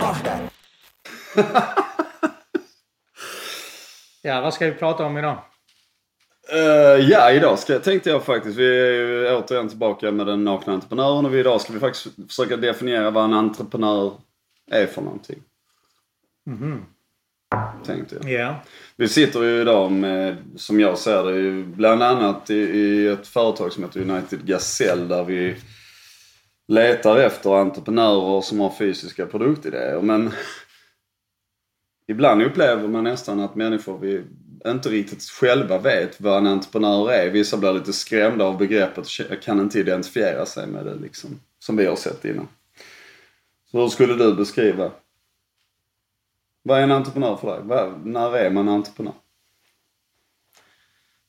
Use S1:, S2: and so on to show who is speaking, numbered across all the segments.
S1: Ja, vad ska vi prata om idag?
S2: Eh, ja, idag ska, tänkte jag faktiskt, vi är ju återigen tillbaka med den nakna entreprenören och idag ska vi faktiskt försöka definiera vad en entreprenör är för någonting. Tänkte jag.
S1: Ja.
S2: Vi sitter ju idag med, som jag ser det, bland annat i, i ett företag som heter United Gazelle där vi letar efter entreprenörer som har fysiska produktidéer. Men ibland upplever man nästan att människor vi inte riktigt själva vet vad en entreprenör är. Vissa blir lite skrämda av begreppet och kan inte identifiera sig med det liksom. Som vi har sett innan. Så hur skulle du beskriva vad är en entreprenör för dig? Vad, när är man entreprenör?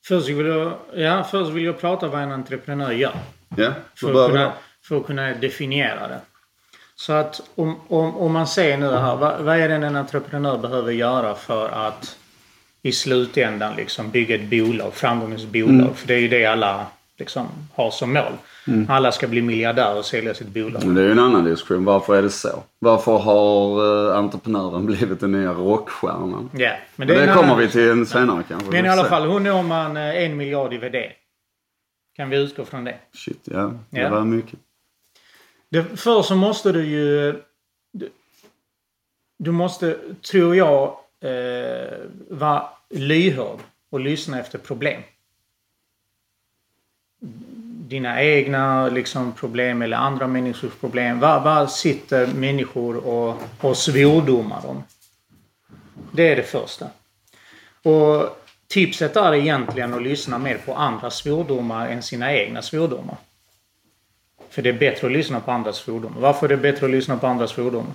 S1: Först vill jag, ja, först vill jag prata vad en entreprenör gör.
S2: Ja,
S1: För att, kunna. För att kunna definiera det. Så att om, om, om man ser nu här, vad, vad är det en entreprenör behöver göra för att i slutändan liksom bygga ett bolag, framgångens bolag. För det är ju det alla liksom har som mål. Alla ska bli miljardärer och sälja sitt bolag.
S2: Men det är ju en annan diskussion. Varför är det så? Varför har uh, entreprenören blivit den nya rockstjärnan?
S1: Ja, men
S2: Men
S1: det, är
S2: det kommer
S1: annan-
S2: vi till en senare kanske.
S1: Men i alla fall, hur når man eh, en miljard i VD? Kan vi utgå från det?
S2: Shit, ja. Det
S1: Ja.
S2: var mycket.
S1: Det, först så måste du ju... Du, du måste, tror jag, eh, vara lyhörd och lyssna efter problem. Dina egna liksom, problem eller andra människors problem. Vad vad sitter människor och och svordomar om? Det är det första. Och tipset är egentligen att lyssna mer på andra svordomar än sina egna svordomar. För det är bättre att lyssna på andras svordomar. Varför är det bättre att lyssna på andras svordomar?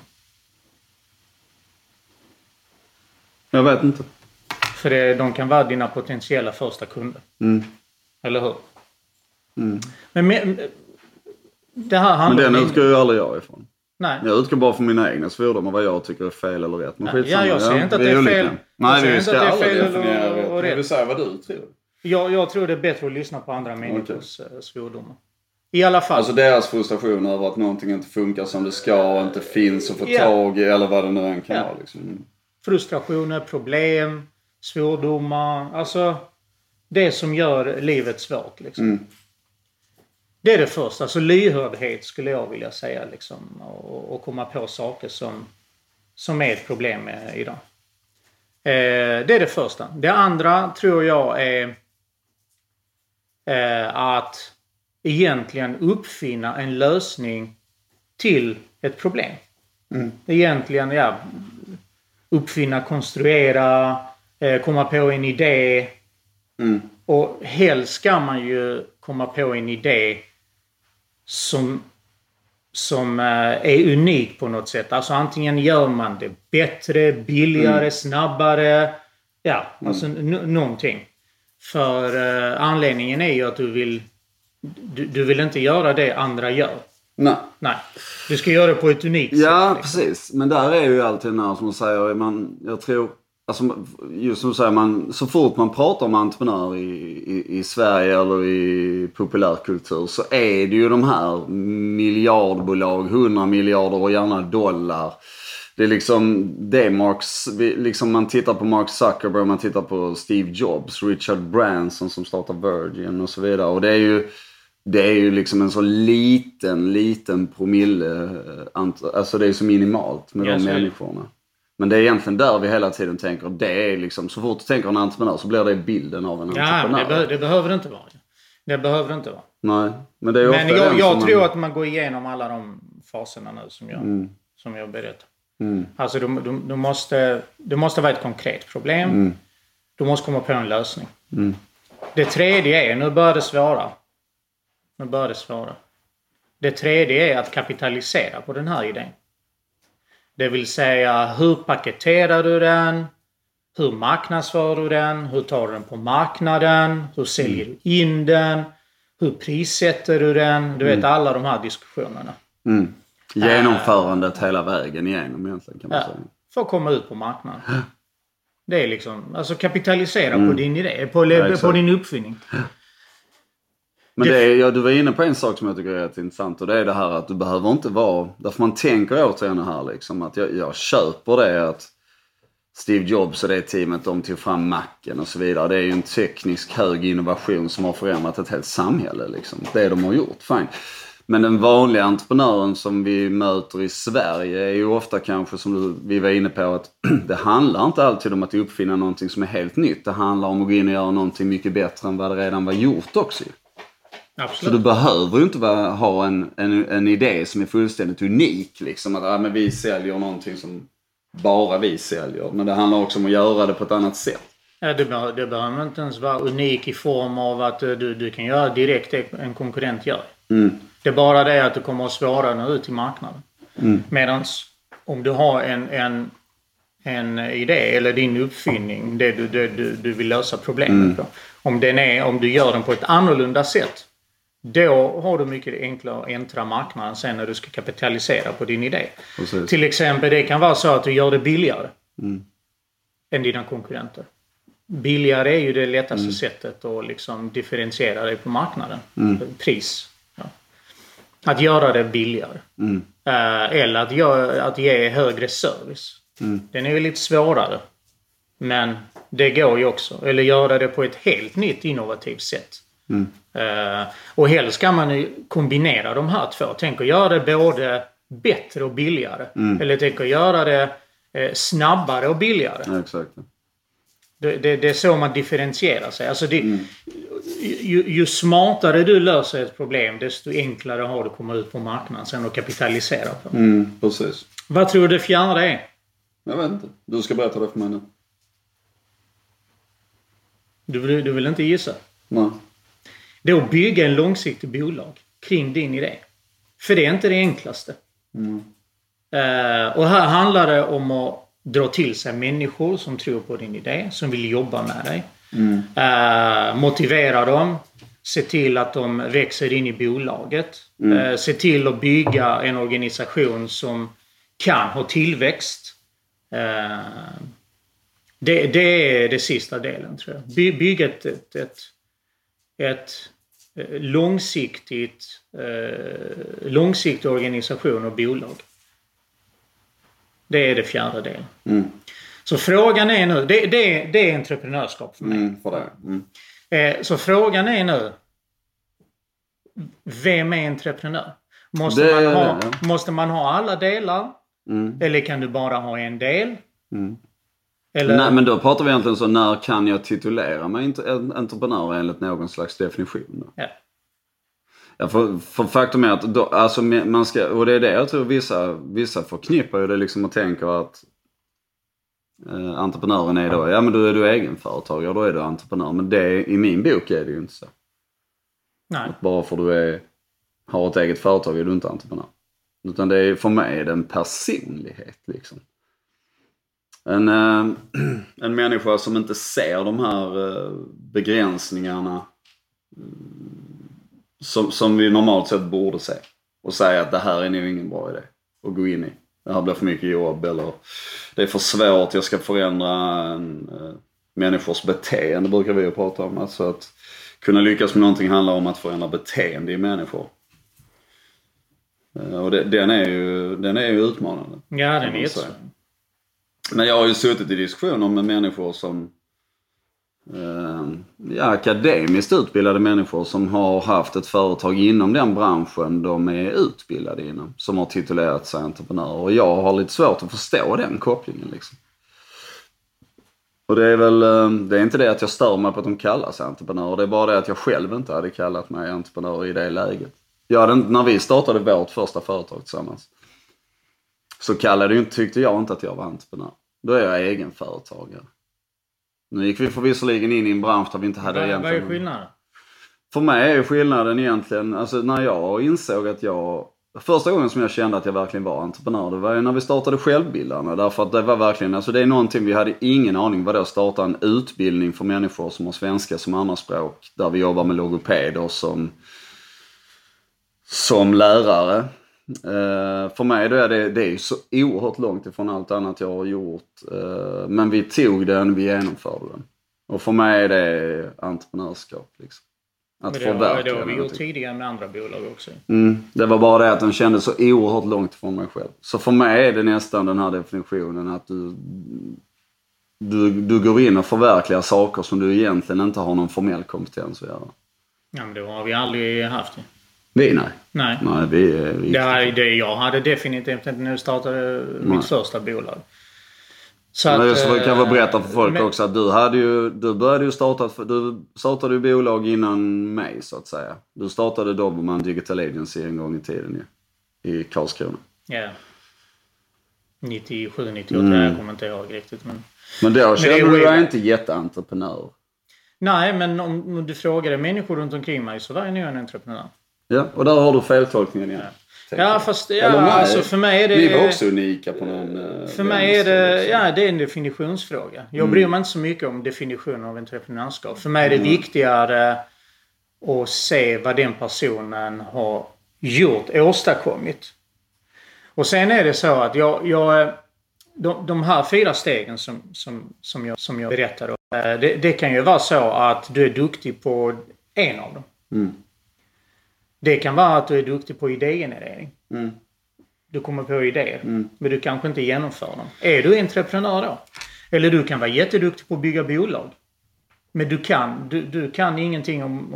S2: Jag vet inte.
S1: För det, de kan vara dina potentiella första kunder.
S2: Mm.
S1: Eller hur? Men med, det här
S2: Men
S1: handlar
S2: den
S1: om...
S2: utgår ju aldrig jag ifrån.
S1: Nej.
S2: Jag utgår bara från mina egna svordomar vad jag tycker är fel eller rätt. Men
S1: Ja,
S2: skitsamma.
S1: jag säger inte att det är fel.
S2: Nej, vi ska
S1: det
S2: aldrig definiera rätt. Jag vill säga vad du tror.
S1: Jag, jag tror det är bättre att lyssna på andra människors okay. svordomar. I alla fall.
S2: Alltså deras frustration över att någonting inte funkar som det ska och inte finns att få
S1: Ja.
S2: tag i eller vad det nu än kan
S1: Ja.
S2: vara. Liksom.
S1: frustrationer, problem, svordomar. Alltså det som gör livet svårt. Liksom.
S2: Mm.
S1: Det är det första. Alltså lyhördhet skulle jag vilja säga. Liksom, och, och komma på saker som, som är ett problem idag. Eh, det är det första. Det andra tror jag är eh, att egentligen uppfinna en lösning till ett problem. Egentligen, ja, uppfinna, konstruera, eh, komma på en idé.
S2: Mm.
S1: Och helst ska man ju komma på en idé som, som eh, är unik på något sätt. Alltså antingen gör man det bättre, billigare, snabbare. Ja, alltså n- någonting. För eh, anledningen är ju att du vill du, du vill inte göra det andra gör.
S2: Nej.
S1: Nej. Du ska göra det på ett unikt
S2: Ja,
S1: sätt. liksom.
S2: precis. Men där är ju alltid den här som säger, man, jag tror, alltså just som du säger, man, så fort man pratar om entreprenör i, i, i Sverige eller i populärkultur så är det ju de här miljardbolag, 100 miljarder och gärna dollar. Det är liksom det Marks, liksom man tittar på Mark Zuckerberg, man tittar på Steve Jobs, Richard Branson som startar Virgin och så vidare. Och det är ju, det är ju liksom en så liten, liten promille. eh, Alltså det är så minimalt med
S1: Ja,
S2: de människorna. Men det är egentligen där vi hela tiden tänker. Det är liksom, så fort du tänker en entreprenör så blir det bilden av en
S1: Ja,
S2: entreprenör.
S1: det, be- det behöver det inte vara. Det behöver det inte vara.
S2: Nej, men det är ofta
S1: Men jag, jag tror
S2: man...
S1: att man går igenom alla de faserna nu som jag, som jag berättar.
S2: Mm.
S1: Alltså du, du, du, måste, det måste vara ett konkret problem.
S2: Mm.
S1: Du måste komma på en lösning. Det tredje är, nu börjar det svåra. Nu börjar det svåra. Det tredje är att kapitalisera på den här idén. Det vill säga, hur paketerar du den? Hur marknadsför du den? Hur tar du den på marknaden? Hur säljer du in den? Hur prissätter du den? Du vet alla de här diskussionerna.
S2: Mm. Genomförandet hela vägen igenom egentligen kan man
S1: Ja,
S2: säga.
S1: för att komma ut på marknaden. Det är liksom, alltså kapitalisera på din idé, på,
S2: Ja,
S1: på din uppfinning.
S2: Men
S1: Det-
S2: är, ja, du var inne på en sak som jag tycker är rätt intressant och det är det här att du behöver inte vara, därför man tänker återigen här liksom att jag, jag köper det att Steve Jobs och det teamet de tog fram Macen och så vidare. Det är ju en teknisk hög innovation som har förändrat ett helt samhälle liksom. Det de har gjort, fine. Men den vanliga entreprenören som vi möter i Sverige är ju ofta kanske som vi var inne på att det handlar inte alltid om att uppfinna någonting som är helt nytt. Det handlar om att gå in och göra någonting mycket bättre än vad det redan var gjort också ju. Så
S1: Absolut.
S2: du behöver ju inte vara, ha en, en, en idé som är fullständigt unik. Liksom att ja, men vi säljer någonting som bara vi säljer. Men det handlar också om att göra det på ett annat sätt.
S1: Ja, det, be- det behöver inte ens vara unik i form av att eh, du, du kan göra direkt det en konkurrent gör. Det är bara det att du kommer att svårare nå ut till marknaden. Mm. Medan om du har en, en, en idé eller din uppfinning, det du, det du, du vill lösa problemet på. Om, den är, om du gör den på ett annorlunda sätt. Då har du mycket enklare att äntra marknaden sen när du ska kapitalisera på din idé.
S2: Precis.
S1: Till exempel, det kan vara så att du gör det billigare än dina konkurrenter. Billigare är ju det lättaste sättet att liksom differentiera dig på marknaden. Pris. Ja. Att göra det billigare. Eh, eller att, göra, att ge högre service. Den är ju lite svårare. Men det går ju också. Eller göra det på ett helt nytt innovativt sätt. Eh, och helst kan man kombinera de här två. Tänk att göra det både bättre och billigare. Eller tänk att göra det eh, snabbare och billigare.
S2: Ja, exakt.
S1: Det, det, det är så man differentierar sig. Alltså det, ju, ju smartare du löser ett problem desto enklare har du att komma ut på marknaden sen och kapitalisera på.
S2: Mm, precis.
S1: Vad tror du det fjärde är?
S2: Jag vet inte. Du ska berätta det för mig nu.
S1: Du, du vill inte gissa?
S2: Nej.
S1: Att bygga en långsiktig bolag kring din idé. För det är inte det enklaste. Eh, och här handlar det om att dra till sig människor som tror på din idé, som vill jobba med dig. Eh, motivera dem. Se till att de växer in i bolaget. Eh, se till att bygga en organisation som kan ha tillväxt. Det, det är det sista delen tror jag. By, bygga ett, ett, ett, ett långsiktigt, eh, långsiktig organisation och bolag. Det är det fjärde delen. Så frågan är nu, det, det, det är entreprenörskap för mig.
S2: Mm, för. Mm.
S1: Eh, så frågan är nu, vem är entreprenör? Måste,
S2: Det
S1: man, ha, måste man ha alla delar?
S2: Mm.
S1: Eller kan du bara ha en del? Eller,
S2: Nej, men då pratar vi egentligen så när kan jag titulera mig entreprenör enligt någon slags definition?
S1: Ja.
S2: Ja, för, för faktum är att då, alltså, man ska, och det är det jag tror vissa, vissa förknippar ju det liksom och tänker att eh, entreprenören är då, ja men då är du egenföretagare, då är du entreprenör. Men det, i min bok är det ju inte så.
S1: Nej.
S2: Bara för du är, har ett eget företag är du inte entreprenör. Utan det är, för mig är det en personlighet liksom. En, eh, en människa som inte ser de här eh, begränsningarna mm, som, som vi normalt sett borde se. Och säga att det här är nog ingen bra idé att gå in i. Det här blir för mycket jobb eller det är för svårt, jag ska förändra en, eh, människors beteende brukar vi ju prata om. Alltså att kunna lyckas med någonting handlar om att förändra beteende i människor. Eh, Och det, den, är ju, den är ju utmanande.
S1: Ja, den är
S2: säga. Men jag har ju suttit i diskussioner med människor som eh, ja, akademiskt utbildade människor som har haft ett företag inom den branschen de är utbildade inom. Som har titulerat sig entreprenörer. Och jag har lite svårt att förstå den kopplingen liksom. Och det är väl, ehm, det är inte det att jag stör mig på att de kallar sig entreprenörer. Det är bara det att jag själv inte hade kallat mig entreprenör i det läget. Jag hade, inte- när vi startade vårt första företag tillsammans. Så kallade ju inte, tyckte jag inte att jag var entreprenör. Då är jag egenföretagare. Nu gick vi förvisserligen in i en bransch där vi inte hade
S1: Vad, vad
S2: egentligen...
S1: är skillnaden?
S2: För mig är skillnaden egentligen, alltså när jag insåg att jag... Första gången som jag kände att jag verkligen var entreprenör, det var ju när vi startade Självbildarna. Därför att det var verkligen, alltså det är någonting, vi hade ingen aning vad det att starta en utbildning för människor som har svenska som andraspråk. Där vi jobbar med logopeder som, som lärare. Eh, för mig då är det, det är så oerhört långt ifrån allt annat jag har gjort. Eh, men vi tog den, vi genomförde den. Och för mig är det entreprenörskap. Liksom. Att
S1: Men det,
S2: förverkliga
S1: det har vi gjort tidigare med andra bolag också.
S2: Mm. Det var bara det att den kändes så oerhört långt från mig själv. Så för mig är det nästan den här definitionen att du, du, du går in och förverkligar saker som du egentligen inte har någon formell kompetens att göra.
S1: Ja, men det har vi aldrig haft. ju.
S2: Vi nej.
S1: Nej.
S2: Nej, vi är riktigt...
S1: Det, här, det jag hade definitivt inte jag startade
S2: Nej.
S1: mitt första bolag. Så eh,
S2: att kan väl berätta för folk
S1: men-
S2: också att du hade ju, du började ju starta, du startade ju bolag innan mig så att säga. Du startade Dobermann Digital Agency en gång i tiden ju. I Karlskrona.
S1: Ja. 97, 98,
S2: Mm.
S1: jag kommer inte ihåg riktigt. Men...
S2: Men då kände du dig inte jätteentreprenör.
S1: Nej, men om, om du frågade människor runt omkring mig så var jag nog en entreprenör.
S2: Ja, och där har du feltolkningen igen.
S1: Ja,
S2: jag.
S1: fast
S2: Eller
S1: ja,
S2: nej,
S1: alltså för mig är det...
S2: Ni var också unika på någon... eh,
S1: För mig är det,
S2: liksom.
S1: ja, det är en definitionsfråga. Jag
S2: Mm.
S1: bryr mig inte så mycket om definitionen av entreprenörskap. För mig är det viktigare att se vad den personen har gjort, åstadkommit. Och sen är det så att jag, jag de, de här fyra stegen som, som, som, jag, som jag berättade om. eh, Det, det kan ju vara så att du är duktig på en av dem.
S2: Mm.
S1: Det kan vara att du är duktig på idégenerering.
S2: Mm.
S1: Du kommer på idéer,
S2: Mm.
S1: men du kanske inte genomför dem. Är du entreprenör då? Eller du kan vara jätteduktig på att bygga bolag. Men du kan, du, du kan ingenting om,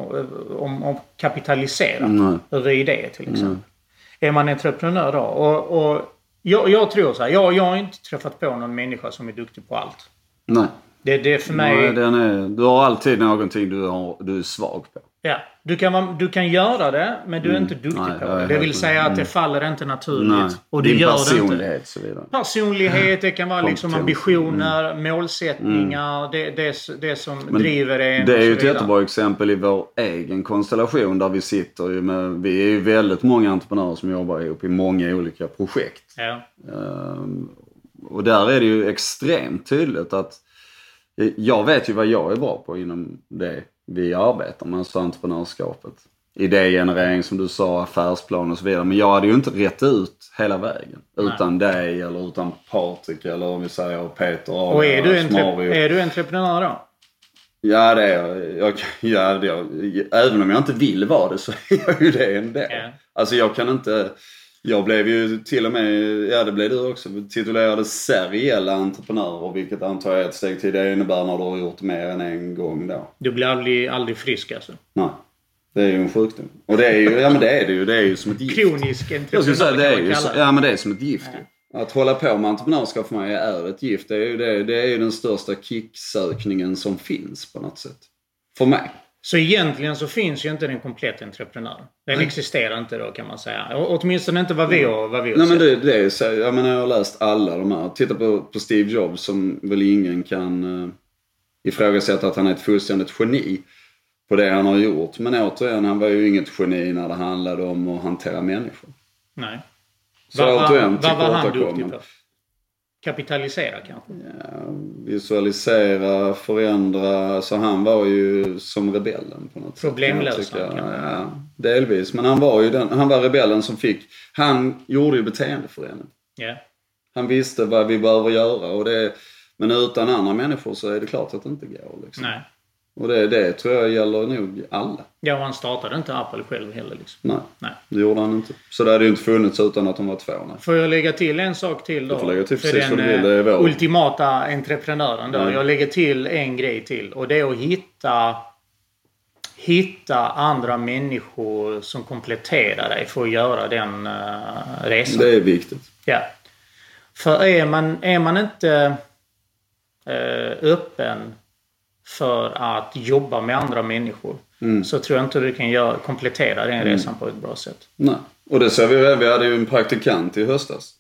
S1: om, om kapitalisera
S2: Nej.
S1: över idéer till exempel. Är man entreprenör då? Och, och jag, jag tror så här, jag, jag har inte träffat på någon människa som är duktig på allt.
S2: Nej.
S1: Det, det är för mig...
S2: Nej, är, du har alltid någonting du, har, du är svag på.
S1: Ja, du kan, du kan göra det, men du är inte duktig
S2: Mm. Nej,
S1: på det. Det vill säga att det
S2: mm.
S1: faller inte naturligt.
S2: Nej.
S1: Och du
S2: Din
S1: gör det inte.
S2: personlighet så vidare.
S1: Personlighet, det kan vara liksom
S2: Kompetens. Mm.
S1: ambitioner, målsättningar, det, det, det som
S2: Men
S1: driver en.
S2: Det är ju ett jättebra exempel i vår egen konstellation där vi sitter ju med, vi är ju väldigt många entreprenörer som jobbar ihop i många olika projekt.
S1: Ja.
S2: Ehm, och där är det ju extremt tydligt att jag vet ju vad jag är bra på inom det vi arbetar med, alltså entreprenörskapet. Idégenerering som du sa, affärsplan och så vidare. Men jag hade ju inte rätt ut hela vägen.
S1: Nej.
S2: Utan dig eller utan Patrik eller om vi säger Peter
S1: Och är du,
S2: Adrian,
S1: entre-
S2: Mario.
S1: är du entreprenör då?
S2: Ja det är jag. jag. Ja, det är jag. Även om jag inte vill vara det så är jag ju det ändå.
S1: Ja.
S2: Alltså jag kan inte... Jag blev ju till och med, ja det blev du också, titulerade seriella entreprenörer vilket antar jag är ett steg till det innebär när du har gjort mer än en gång då.
S1: Du blir aldrig, aldrig frisk alltså.
S2: Nej. Det är ju en sjukdom. Och det är ju, ja men det är det ju, det är ju som ett gift.
S1: Kronisk
S2: Jag skulle säga
S1: entreprenör
S2: det är ju, ja men det är som ett gift ju. Att hålla på med entreprenörskap för mig är ett gift. Det är ju, det, det är ju den största kicksökningen som finns på något sätt. För mig.
S1: Så egentligen så finns ju inte den kompletta entreprenören. Den existerar inte då kan man säga. Å- Åtminstone inte vad vi har, vad vi har
S2: Nej men
S1: sett.
S2: det, det är så, jag menar jag har läst alla de här. Titta på, på Steve Jobs som väl ingen kan uh, ifrågasätta att han är ett fullständigt geni på det han har gjort. Men återigen, han var ju inget geni när det handlade om att hantera människor.
S1: Nej.
S2: Så
S1: Vad- vad-
S2: återigen,
S1: vad var han duktig på? Kapitalisera kanske?
S2: Ja, visualisera, förändra. Så han var ju som rebellen på något sätt.
S1: Problemlösaren, kan man-
S2: Ja, delvis. Men han var ju den, han var rebellen som fick, han gjorde ju beteendeförändring.
S1: Ja.
S2: Han visste vad vi behöver göra och det, men utan andra människor så är det klart att det inte går. Liksom.
S1: Nej.
S2: Och det, det tror jag gäller nog alla.
S1: Ja, och han startade inte Apple själv heller liksom.
S2: Nej,
S1: Nej.
S2: det gjorde han inte. Så det hade ju inte funnits utan att de var två. Nej.
S1: Får jag lägga till en sak till då?
S2: Du får lägga till
S1: För
S2: precis
S1: den
S2: vad du vill, det är
S1: eh,
S2: vår.
S1: ultimata entreprenören då.
S2: Mm.
S1: Jag lägger till en grej till och det är att hitta Hitta andra människor som kompletterar dig för att göra den uh, resan.
S2: Det är viktigt.
S1: Ja. För är man, är man inte eh, öppen för att jobba med andra människor
S2: Mm.
S1: så tror jag inte du kan göra, komplettera den resan på ett bra sätt.
S2: Nej. Och det ser vi ju, vi hade ju en praktikant i höstas.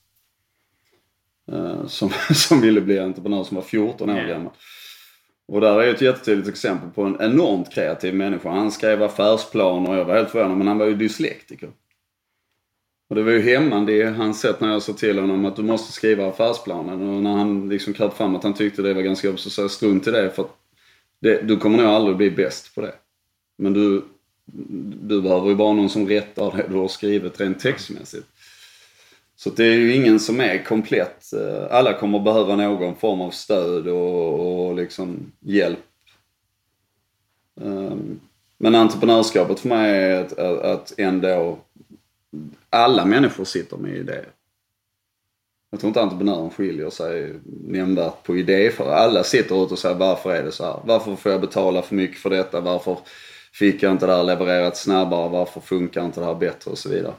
S2: eh, Som, som ville bli entreprenör som var 14 år
S1: Ja.
S2: gammal. Och där är ett jättetydligt exempel på en enormt kreativ människa. Han skrev affärsplaner och jag var helt förvånad men han var ju dyslektiker. Och det var ju hämmande i hans sätt när jag sa till honom att du måste skriva affärsplanen. Och när han liksom kröp fram att han tyckte det var ganska jobbigt så sa jag strunt i det för att det, du kommer nog aldrig bli bäst på det. Men du, du behöver ju bara någon som rättar det du har skrivit rent textmässigt. Så det är ju ingen som är komplett. Eh, alla kommer behöva någon form av stöd och, och liksom hjälp. Ehm, men entreprenörskapet för mig är att, att ändå alla människor sitter med idéer. Jag tror inte entreprenören skiljer sig nämnvärt på idé för alla sitter ute och säger varför är det så här? Varför får jag betala för mycket för detta? Varför fick jag inte det här levererat snabbare? Varför funkar inte det här bättre? Och så vidare.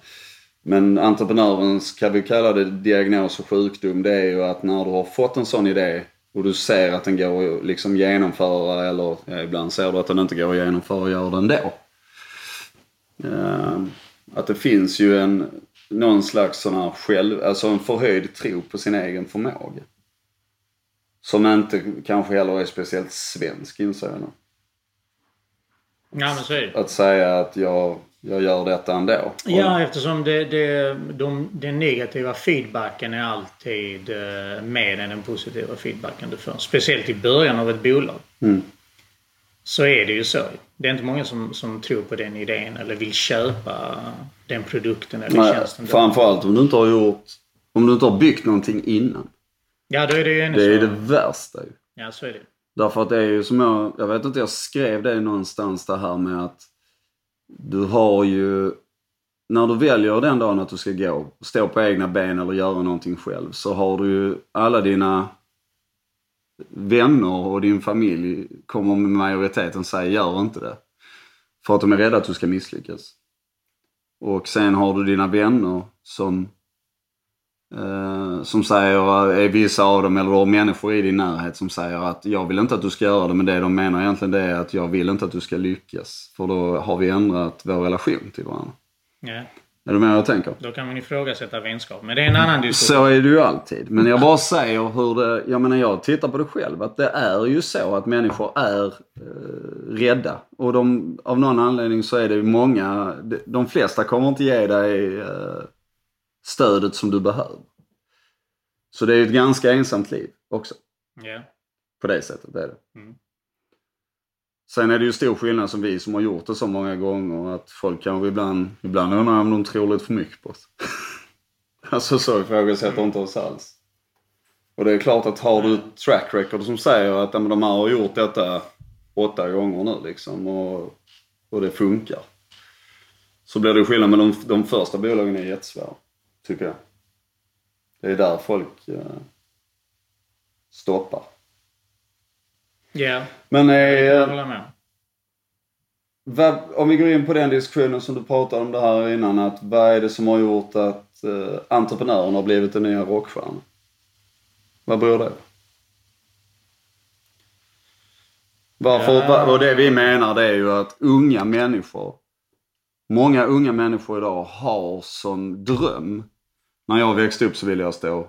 S2: Men entreprenörens, kan vi kalla det diagnos och sjukdom, det är ju att när du har fått en sån idé och du ser att den går att liksom genomföra eller ja, ibland ser du att den inte går att genomföra och gör den då. Ehm, att det finns ju en, någon slags sån här själv, alltså en förhöjd tro på sin egen förmåga. Som inte kanske heller är speciellt svensk inser jag nu.
S1: Ja men så är det.
S2: Att säga att jag, jag gör detta ändå.
S1: Ja eftersom det, det, de, den negativa feedbacken är alltid eh, mer än den positiva feedbacken du får. Speciellt i början av ett bolag.
S2: Mm.
S1: Så är det ju så. Det är inte många som, som tror på den idén eller vill köpa den produkten eller
S2: Nej,
S1: tjänsten.
S2: framförallt om du inte har gjort, om du inte har byggt någonting innan.
S1: Ja då är det ju
S2: Det är
S1: så.
S2: det värsta ju.
S1: Ja så är det.
S2: Därför att det är ju som jag, jag vet inte, jag skrev det någonstans det här med att du har ju, när du väljer den dagen att du ska gå, stå på egna ben eller göra någonting själv, så har du ju alla dina vänner och din familj kommer med majoriteten säga gör inte det. För att de är rädda att du ska misslyckas. Och sen har du dina vänner som eh, som säger, är vissa av dem, eller du har människor i din närhet som säger att jag vill inte att du ska göra det, men det de menar egentligen det är att jag vill inte att du ska lyckas. För då har vi ändrat vår relation till varandra.
S1: Yeah.
S2: Är du med jag tänker?
S1: Då kan man ifrågasätta vänskap. Men det är en annan diskussion.
S2: Så är det ju alltid. Men jag bara säger hur det, jag menar jag tittar på det själv, att det är ju så att människor är eh, rädda. Och de, av någon anledning så är det ju många, de, flesta kommer inte ge dig eh, stödet som du behöver. Så det är ju ett ganska ensamt liv också.
S1: Ja.
S2: På det sättet är det.
S1: Mm.
S2: Sen är det ju stor skillnad som vi som har gjort det så många gånger att folk kanske ibland, ibland undrar om de tror lite för mycket på oss. alltså så ifrågasätter inte oss alls. Och det är klart att har du ett track record som säger att men de här har gjort detta åtta gånger nu liksom och, och det funkar. Så blir det skillnad men de, de första bolagen är jättesvåra. Tycker jag. Det är där folk eh, stoppar.
S1: Ja,
S2: Men eh, om vi går in på den diskussionen som du pratade om det här innan. Att vad är det som har gjort att eh, entreprenören har blivit den nya rockstjärnan? Vad beror det på? Varför,
S1: Ja.
S2: och det vi menar det är ju att unga människor, många unga människor idag har som dröm. När jag växte upp så ville jag stå,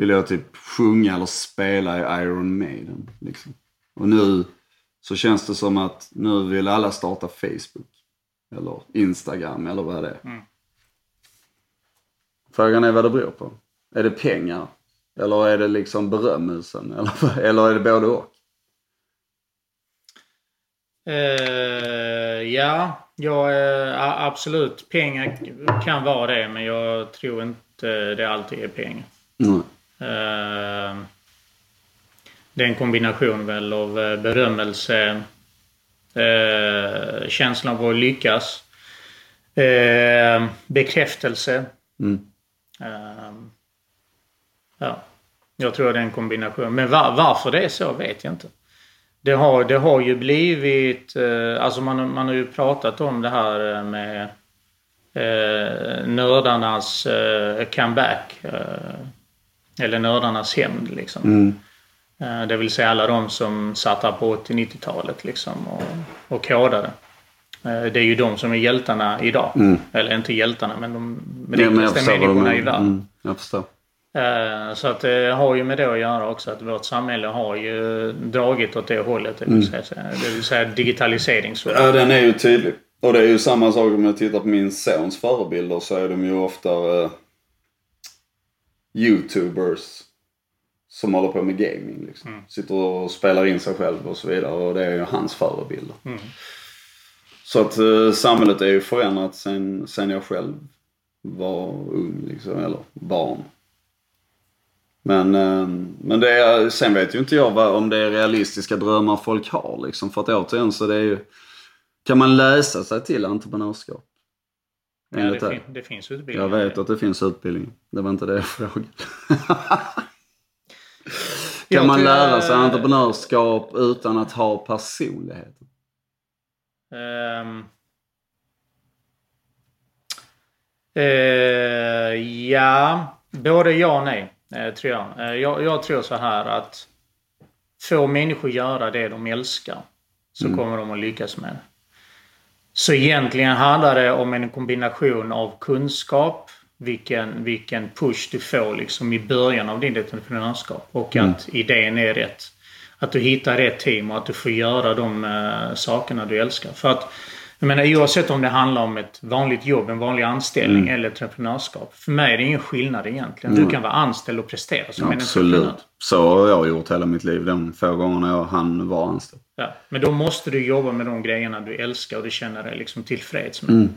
S2: ville jag typ sjunga eller spela i Iron Maiden. Liksom. Och nu så känns det som att nu vill alla starta Facebook. Eller Instagram eller vad det är.
S1: Mm.
S2: Frågan är vad det beror på. Är det pengar? Eller är det liksom berömmelsen? Eller, eller är det både och?
S1: Eh, ja, jag, eh, a- absolut. Pengar kan vara det, men jag tror inte det alltid är pengar.
S2: Nej.
S1: Eh, det är en kombination väl av eh, berömmelse, eh, känslan av att lyckas, bekräftelse.
S2: Mm.
S1: Ja, jag tror det är en kombination. Men va- varför det är så vet jag inte. Det har, det har ju blivit, alltså man, man har ju pratat om det här med eh, nördarnas eh, comeback. Eh, eller nördarnas hämnd liksom.
S2: Mm.
S1: Eh, det vill säga alla de som satt här på 80-90-talet liksom och, och kodade. Eh, det är ju de som är hjältarna idag.
S2: Mm.
S1: Eller inte hjältarna men de med
S2: Ja,
S1: människorna i världen.
S2: Mm, jag förstår.
S1: Eh, Så att det har ju med det att göra också att vårt samhälle har ju dragit åt det hållet. Det vill säga, det vill säga digitalisering.
S2: Ja, den är ju tydlig. Och det är ju samma sak om jag tittar på min sons förebilder så är de ju ofta eh, YouTubers som håller på med gaming. Liksom. Sitter och spelar in sig själv och så vidare och det är ju hans förebilder.
S1: Mm.
S2: Så att eh, samhället är ju förändrat sen, sen jag själv var ung liksom, eller barn. Men, eh, men det är, sen vet ju inte jag vad, om det är realistiska drömmar folk har liksom. För att återigen så det är ju Kan man läsa sig till entreprenörskap?
S1: Ja, det, fin- det finns utbildningar.
S2: Jag vet att det finns utbildning. Det var inte det jag frågade. kan man lära sig entreprenörskap utan att ha personlighet?
S1: Ehm. Eh, ja, både ja och nej. Eh, tror jag. Eh, jag. Jag tror så här att får människor göra det de älskar så kommer de att lyckas med det. Så egentligen handlar det om en kombination av kunskap, vilken, vilken push du får liksom i början av din entreprenörskap och att idén är rätt. Att du hittar rätt team och att du får göra de eh, sakerna du älskar. För att, jag menar oavsett om det handlar om ett vanligt jobb, en vanlig anställning eller entreprenörskap. För mig är det ingen skillnad egentligen. Du kan vara anställd och prestera som en entreprenör.
S2: Absolut. Så har jag gjort hela mitt liv. De få gångerna jag hann vara anställd.
S1: Ja, men då måste du jobba med de grejerna du älskar och du känner dig liksom tillfreds med.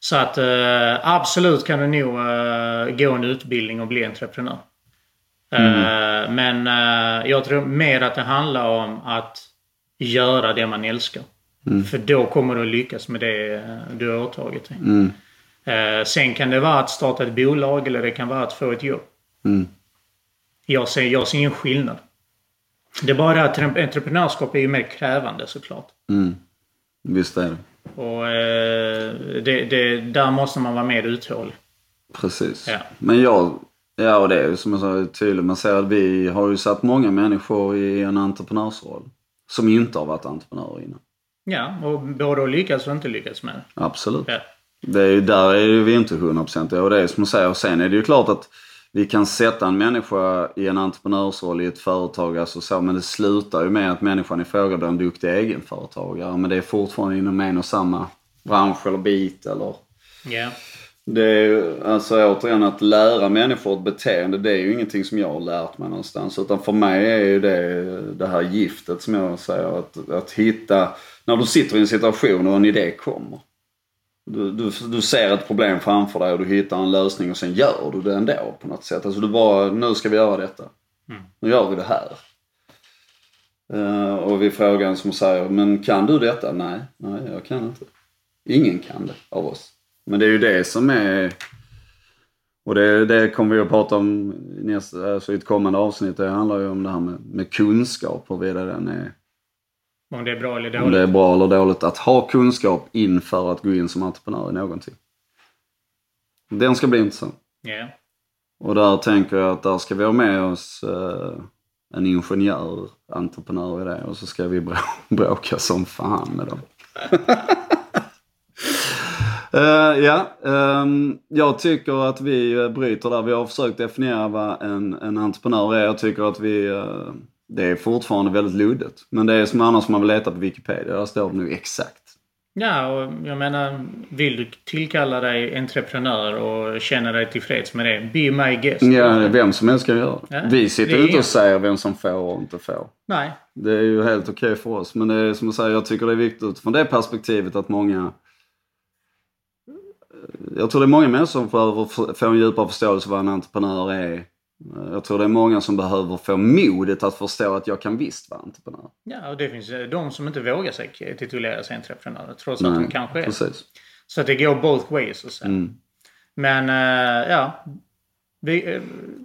S1: Så att eh, absolut kan du nog eh, gå en utbildning och bli entreprenör. Eh, men eh, jag tror mer att det handlar om att göra det man älskar. För då kommer du lyckas med det eh, du har åtagit dig. Eh, sen kan det vara att starta ett bolag eller det kan vara att få ett jobb.
S2: Mm.
S1: Jag, ser, jag ser ingen skillnad. Det är bara det att entreprenörskap är ju mer krävande såklart.
S2: Mm. Visst är det.
S1: Och eh, det, det, där måste man vara mer uthållig.
S2: Precis.
S1: Ja.
S2: Men jag, ja och det är ju som jag sa tydligt, man ser att vi har ju satt många människor i en entreprenörsroll. Som inte har varit entreprenörer innan.
S1: Ja, och både att lyckas och inte lyckas med det.
S2: Absolut.
S1: Ja.
S2: Det är ju, där är vi inte hundraprocentiga och det är som jag säger. Och sen är det ju klart att vi kan sätta en människa i en entreprenörsroll i ett företag, alltså så, men det slutar ju med att människan i fråga blir en duktig egenföretagare. Men det är fortfarande inom en och samma bransch eller bit eller
S1: Ja.
S2: Det är ju, alltså återigen att lära människor ett beteende, det är ju ingenting som jag har lärt mig någonstans. Utan för mig är ju det det här giftet som jag säger, att, att hitta, när du sitter i en situation och en idé kommer. Du, du, du ser ett problem framför dig och du hittar en lösning och sen gör du det ändå på något sätt. Alltså du bara, nu ska vi göra detta. Nu gör vi det här. Eh, och vi frågar en som säger, men kan du detta? Nej, nej jag kan inte. Ingen kan det av oss. Men det är ju det som är... Och det, det kommer vi att prata om nästa, alltså i ett kommande avsnitt. Det handlar ju om det här med, med kunskap, huruvida den är,
S1: Om det är bra eller
S2: om det
S1: dåligt.
S2: är bra eller dåligt. Att ha kunskap inför att gå in som entreprenör i någonting. Den ska bli intressant.
S1: Ja.
S2: Och där tänker jag att där ska vi ha med oss eh, en ingenjör, entreprenör i det. Och så ska vi brå- bråka som fan med dem. Eh, ja, ehm, jag tycker att vi eh, bryter där. Vi har försökt definiera vad en, en entreprenör är. Jag tycker att vi, eh, det är fortfarande väldigt luddigt. Men det är som annars man vill leta på Wikipedia. Där står det nu exakt.
S1: ja, och jag menar, vill du tillkalla dig entreprenör och känna dig tillfreds med det, be my guest.
S2: Ja, vem som helst kan göra.
S1: Ja,
S2: Vi sitter inte och säger vem som får och inte får.
S1: Nej.
S2: Det är ju helt okej för oss. Men det är som jag säger, jag tycker det är viktigt från det perspektivet att många... Jag tror det är många människor som behöver få en djupare förståelse vad en entreprenör är. Jag tror det är många som behöver få modet att förstå att jag kan visst vara entreprenör.
S1: Ja, och det finns eh, de som inte vågar sig titulera sig entreprenörer trots att de kanske är.
S2: Precis.
S1: Så att det går both ways. Och så.
S2: Mm.
S1: Men eh, ja. Vi, eh,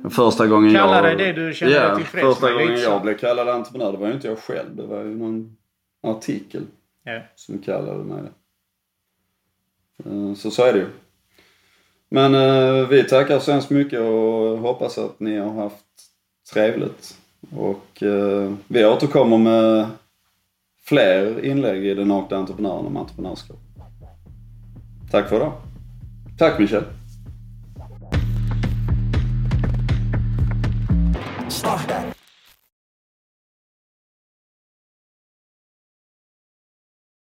S2: Första gången
S1: Kalla
S2: jag...
S1: dig det du känner dig
S2: ja,
S1: tillfreds
S2: första gången
S1: så.
S2: jag blev kallad entreprenör, det var ju inte jag själv. Det var ju någon artikel
S1: ja.
S2: som kallade mig det. Eh, så så är det ju. Men eh, vi tackar så hemskt mycket och hoppas att ni har haft trevligt. Och eh, vi återkommer med fler inlägg i Den nakna entreprenören om entreprenörskap. Tack för idag. Tack Michel.